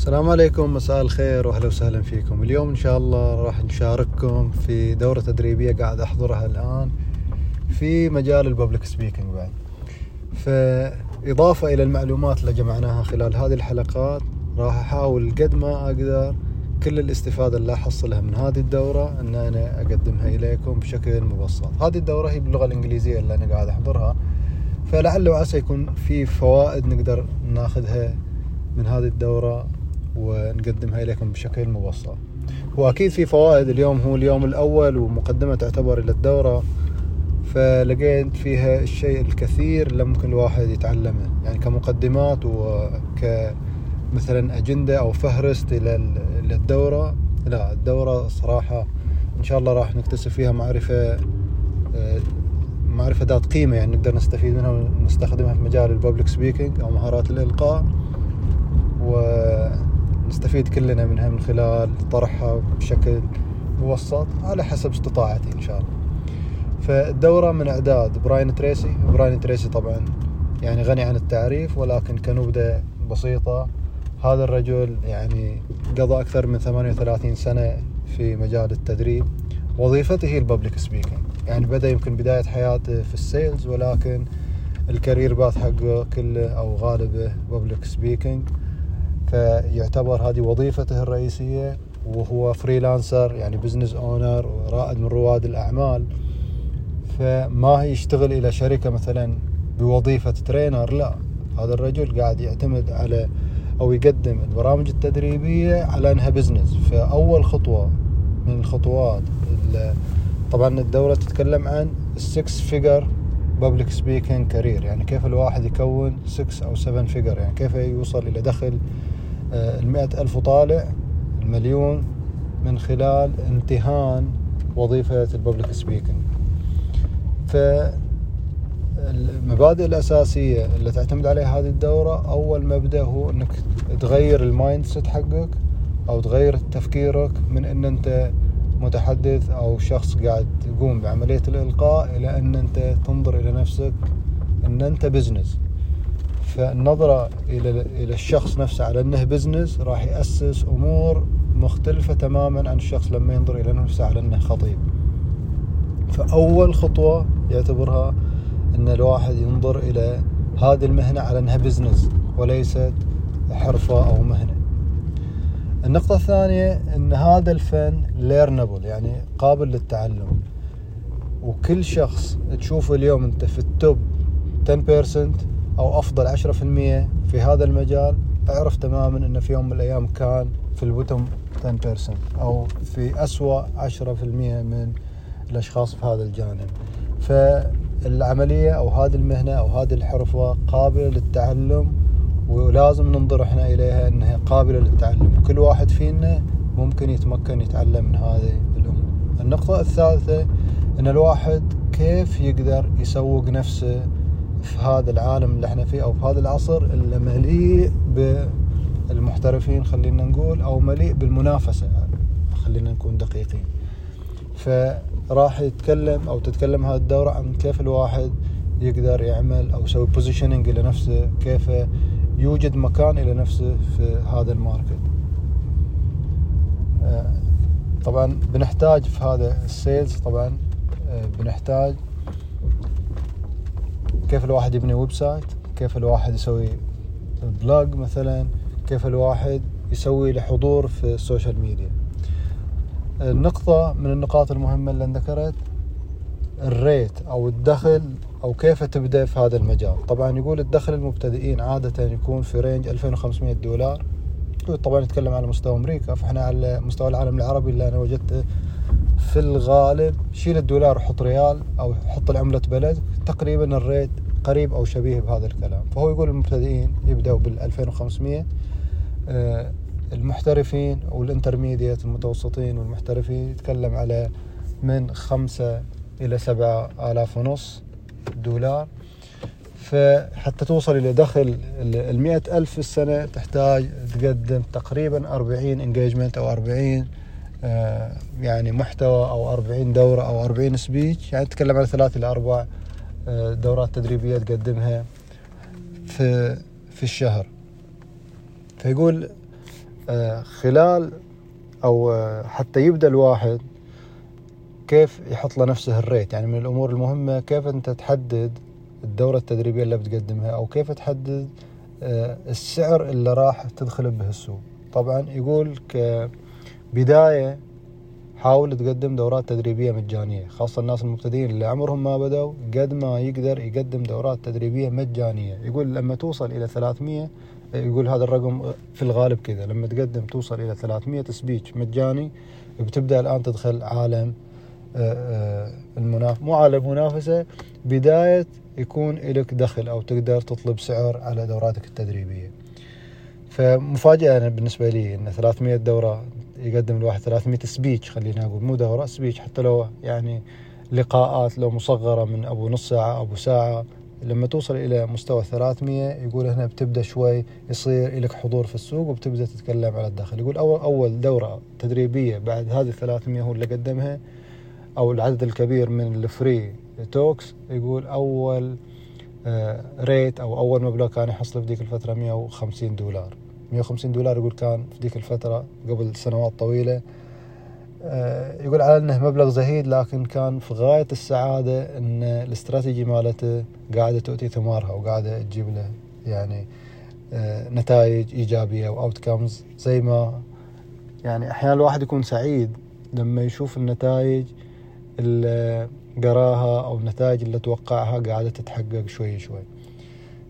السلام عليكم مساء الخير واهلا وسهلا فيكم. اليوم إن شاء الله راح نشارككم في دورة تدريبية قاعد أحضرها الآن في مجال الببليك سبيكينج بعد. فإضافة إلى المعلومات اللي جمعناها خلال هذه الحلقات راح أحاول قد ما أقدر كل الاستفادة اللي أحصلها من هذه الدورة إن أنا أقدمها إليكم بشكل مبسط. هذه الدورة هي باللغة الإنجليزية اللي أنا قاعد أحضرها. فلعل وعسى يكون في فوائد نقدر ناخذها من هذه الدورة ونقدمها إليكم بشكل مبسط. وأكيد في فوائد اليوم هو اليوم الأول ومقدمة تعتبر إلى الدورة فلقيت فيها الشيء الكثير اللي ممكن الواحد يتعلمه. يعني كمقدمات وك مثلا أجندة أو فهرست إلى الدورة. لا الدورة صراحة إن شاء الله راح نكتسب فيها معرفة معرفة ذات قيمة. يعني نقدر نستفيد منها ونستخدمها في مجال ال public speaking أو مهارات الإلقاء. ونستفيد كلنا منها من خلال طرحها بشكل مبسط على حسب استطاعتي إن شاء الله. فالدورة من إعداد براين تريسي براين تريسي طبعا يعني غني عن التعريف ولكن كنبذة بسيطة. هذا الرجل يعني قضى أكثر من 38 سنة في مجال التدريب. وظيفته هي ال public speaking. يعني بدأ يمكن بداية حياته في ال sales ولكن ال career path حقه كله أو غالبه public speaking. فيعتبر هذه وظيفته الرئيسية وهو freelancer يعني business owner ورائد من رواد الأعمال. فما يشتغل إلى شركة مثلا بوظيفة trainer لا. هذا الرجل قاعد يعتمد على أو يقدم البرامج التدريبية على أنها business فأول خطوة من الخطوات طبعا الدورة تتكلم عن ال six figure public speaking career يعني كيف الواحد يكون 6 أو 7 figure يعني كيف يوصل إلى دخل المئة ألف وطالع المليون من خلال امتهان وظيفة ال public speaking فالمبادئ الأساسية اللي تعتمد عليها هذه الدورة أول مبدأ هو أنك تغير ال mindset حقك أو تغير تفكيرك من أن أنت متحدث أو شخص قاعد يقوم بعملية الإلقاء إلى أن أنت تنظر إلى نفسك أن أنت business فالنظرة إلى إلى الشخص نفسه على أنه business راح يأسس أمور مختلفة تماما عن الشخص لما ينظر إلى نفسه على أنه خطيب. فأول خطوة يعتبرها أن الواحد ينظر إلى هذه المهنة على أنها business وليست حرفة أو مهنة. النقطة الثانية أن هذا الفن learnable يعني قابل للتعلم. وكل شخص تشوفه اليوم أنت في ال top 10% أو أفضل 10% في هذا المجال أعرف تماما انه في يوم من الأيام كان في ال bottom 10% أو في أسوأ 10% من الأشخاص في هذا الجانب. فالعملية أو هذه المهنة أو هذه الحرفة قابلة للتعلم ولازم ننظر إحنا إليها إنها قابلة للتعلم. كل واحد فينا ممكن يتمكن يتعلم من هذه الأمور. النقطة الثالثة إن الواحد كيف يقدر يسوق نفسه في هذا العالم اللي إحنا فيه أو في هذا العصر اللي مليء بالمحترفين خلينا نقول أو مليء بالمنافسة خلينا نكون دقيقين. فراح يتكلم أو تتكلم هذه الدورة عن كيف الواحد يقدر يعمل أو يسوي positioning إلى نفسه كيف يوجد مكان إلى نفسه في هذا ال market. طبعا بنحتاج في هذا ال sales طبعا بنحتاج كيف الواحد يبني website كيف الواحد يسوي blog مثلا كيف الواحد يسوي له حضور في ال social media. النقطة من النقاط المهمة اللي ذكرت ال rate أو الدخل أو كيف تبدأ في هذا المجال. طبعا يقول الدخل المبتدئين عادة يكون في range 2500 دولار. طبعا نتكلم على مستوى أمريكا فإحنا على مستوى العالم العربي اللي أنا وجدته في الغالب شيل الدولار وحط ريال أو حط العملة بلد تقريبا ال rate قريب أو شبيه بهذا الكلام. فهو يقول المبتدئين يبدأوا بال 2500 آه، المحترفين وال intermediate المتوسطين والمحترفين يتكلم على من خمسة إلى سبعة آلاف ونص دولار. فحتى توصل إلى دخل المئة ألف في السنة تحتاج تقدم تقريبا أربعين engagement أو أربعين آه، يعني محتوى أو 40 دورة أو 40 سبيتش يعني تتكلم على ثلاث إلى أربع آه، دورات تدريبية تقدمها في في الشهر. فيقول آه، خلال أو آه، حتى يبدأ الواحد كيف يحط لنفسه الريت. يعني من الأمور المهمة كيف أنت تحدد الدورة التدريبية اللي بتقدمها أو كيف تحدد آه، السعر اللي راح تدخل به السوق. طبعا يقول كبداية حاول تقدم دورات تدريبية مجانية خاصة الناس المبتدئين اللي عمرهم ما بدوا قد ما يقدر يقدم دورات تدريبية مجانية. يقول لما توصل إلى 300 يقول هذا الرقم في الغالب كذا لما تقدم توصل إلى 300 سبيتش مجاني بتبدأ الآن تدخل عالم آه، آه، المنافسة مو عالم منافسة بداية يكون لك دخل أو تقدر تطلب سعر على دوراتك التدريبية. فمفاجأة أنا بالنسبة لي أن 300 دورة يقدم الواحد 300 speech خلينا نقول مو دورة speech. حتى لو يعني لقاءات لو مصغرة من أبو نص ساعة أبو ساعة. لما توصل إلى مستوى 300 يقول هنا بتبدأ شوي يصير لك حضور في السوق وبتبدأ تتكلم على الدخل يقول أول أول دورة تدريبية بعد هذه 300 هو اللي قدمها أو العدد الكبير من ال free talks. يقول ريت آه، أو أول مبلغ كان يحصله في ذيك الفترة 150 دولار. 150 دولار يقول كان في ذيك الفترة قبل سنوات طويلة. آه، يقول على إنه مبلغ زهيد لكن كان في غاية السعادة إن الاستراتيجي مالته قاعدة تؤتي ثمارها وقاعدة تجيب له يعني آه، نتائج إيجابية واوت كمز زي ما يعني أحيانا الواحد يكون سعيد لما يشوف النتائج اللي قراها أو النتائج اللي توقعها قاعدة تتحقق شوي شوي.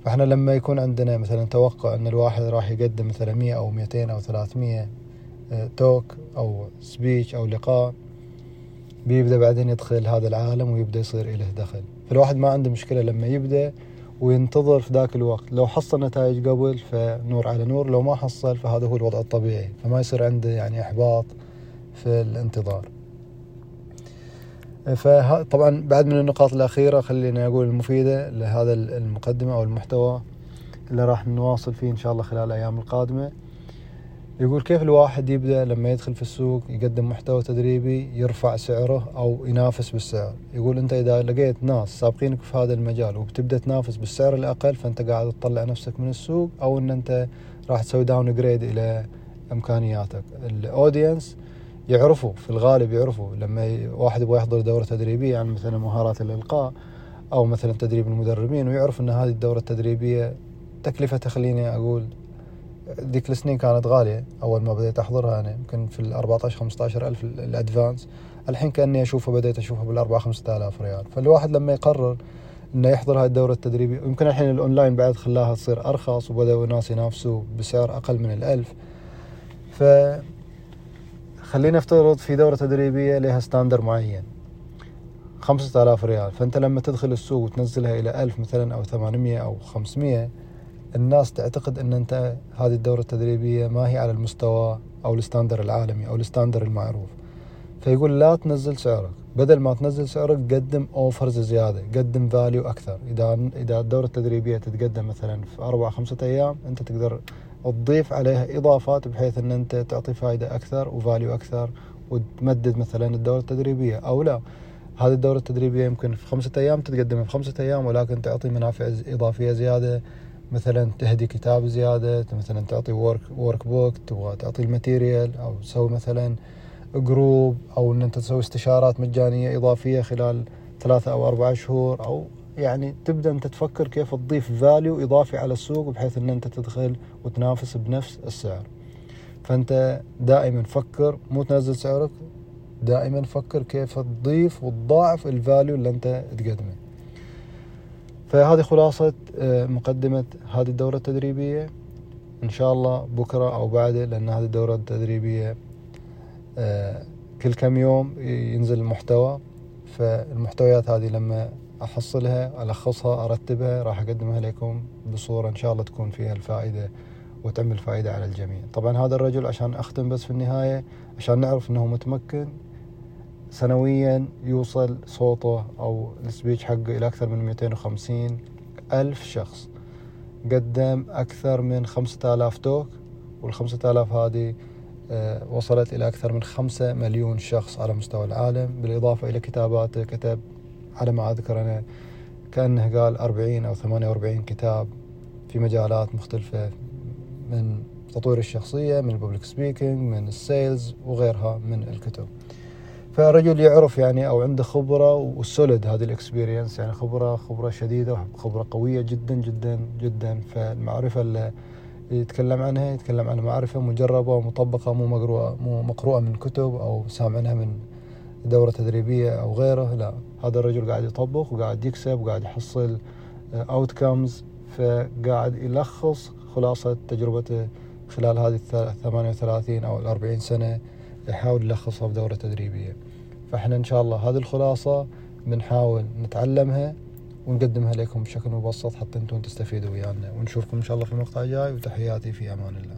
فإحنا لما يكون عندنا مثلا توقع إن الواحد راح يقدم مثلا 100 أو 200 أو 300 توك أو سبيتش أو لقاء بيبدأ بعدين يدخل هذا العالم ويبدأ يصير له دخل. فالواحد ما عنده مشكلة لما يبدأ وينتظر في ذاك الوقت. لو حصل نتائج قبل فنور على نور لو ما حصل فهذا هو الوضع الطبيعي فما يصير عنده يعني إحباط في الانتظار. فطبعا بعد من النقاط الأخيرة خلينا أقول المفيدة لهذا المقدمة أو المحتوى اللي راح نواصل فيه إن شاء الله خلال الأيام القادمة. يقول كيف الواحد يبدأ لما يدخل في السوق يقدم محتوى تدريبي يرفع سعره أو ينافس بالسعر؟ يقول أنت إذا لقيت ناس سابقينك في هذا المجال وبتبدأ تنافس بالسعر الأقل فأنت قاعد تطلع نفسك من السوق أو أن أنت راح تسوي downgrade إلى إمكانياتك. ال audience يعرفوا في الغالب يعرفوا. لما واحد يبغى يحضر دورة تدريبية عن مثلا مهارات الإلقاء أو مثلا تدريب المدربين ويعرف أن هذه الدورة التدريبية تكلفتها خليني أقول ذيك السنين كانت غالية. أول ما بديت أحضرها أنا يمكن في ال 14 15 ألف ال advanced الحين كأني أشوفها بديت أشوفها بال 4 5000 ريال. فالواحد لما يقرر إنه يحضر هاي الدورة التدريبية يمكن الحين الأونلاين بعد خلاها تصير أرخص وبدأوا الناس ينافسوا بسعر أقل من الألف. ف خلينا نفترض في دورة تدريبية لها standard معين. خمسة آلاف ريال. فأنت لما تدخل السوق وتنزلها إلى ألف مثلا أو ثمانمية أو خمسمية الناس تعتقد أن أنت هذه الدورة التدريبية ما هي على المستوى أو ال standard العالمي أو ال standard المعروف. فيقول لا تنزل سعرك. بدل ما تنزل سعرك قدم offers زيادة قدم value أكثر. إذا إذا الدورة التدريبية تتقدم مثلا في أربع خمسة أيام أنت تقدر تضيف عليها إضافات بحيث إن أنت تعطي فائده أكثر و value أكثر وتمدد مثلا الدورة التدريبية أو لا. هذه الدورة التدريبية يمكن في خمسة أيام تتقدم في خمسة أيام ولكن تعطي منافع إضافية زيادة. مثلا تهدي كتاب زيادة مثلا تعطي work workbook تبغى تعطي ال material أو تسوي مثلا group أو أن أنت تسوي استشارات مجانية إضافية خلال ثلاثة أو أربعة شهور أو يعني تبدأ أنت تفكر كيف تضيف value إضافي على السوق بحيث إن أنت تدخل وتنافس بنفس السعر. فأنت دائما فكر مو تنزل سعرك دائما فكر كيف تضيف وتضاعف ال value اللي أنت تقدمه. فهذه خلاصة آه، مقدمة هذه الدورة التدريبية. إن شاء الله بكرة أو بعده لأن هذه الدورة التدريبية آه، كل كم يوم ينزل المحتوى. فالمحتويات هذه لما أحصلها ألخصها أرتبها. راح أقدمها لكم بصورة إن شاء الله تكون فيها الفائدة وتعمل فائدة على الجميع. طبعا هذا الرجل عشان أختم بس في النهاية عشان نعرف أنه متمكن سنويا يوصل صوته أو السبيتش حقه إلى أكثر من 250 ألف شخص. قدم أكثر من 5000 talk والخمسة آلاف هذه آه، وصلت إلى أكثر من خمسة مليون شخص على مستوى العالم. بالإضافة إلى كتاباته كتب على ما أذكر أنا كأنه قال أربعين أو ثمانية وأربعين كتاب في مجالات مختلفة من تطوير الشخصية من ال public speaking من ال sales وغيرها من الكتب. فرجل يعرف يعني أو عنده خبرة و solid هذه ال experience يعني خبرة خبرة شديدة وخبره قوية جدا جدا جدا. فالمعرفة اللي يتكلم عنها يتكلم عن معرفة مجربة ومطبقة مو مقروءة مو مقروءة من كتب أو سامعنها من دورة تدريبية أو غيره لا. هذا الرجل قاعد يطبق وقاعد يكسب وقاعد يحصل اوتكمز فقاعد يلخص خلاصة تجربته خلال هذه ال 38 أو ال 40 سنة يحاول يلخصها بدورة تدريبية. فإحنا إن شاء الله هذه الخلاصة بنحاول نتعلمها ونقدمها لكم بشكل مبسط حتى أنتم تستفيدوا ويانا. ونشوفكم إن شاء الله في المقطع الجاي وتحياتي في أمان الله.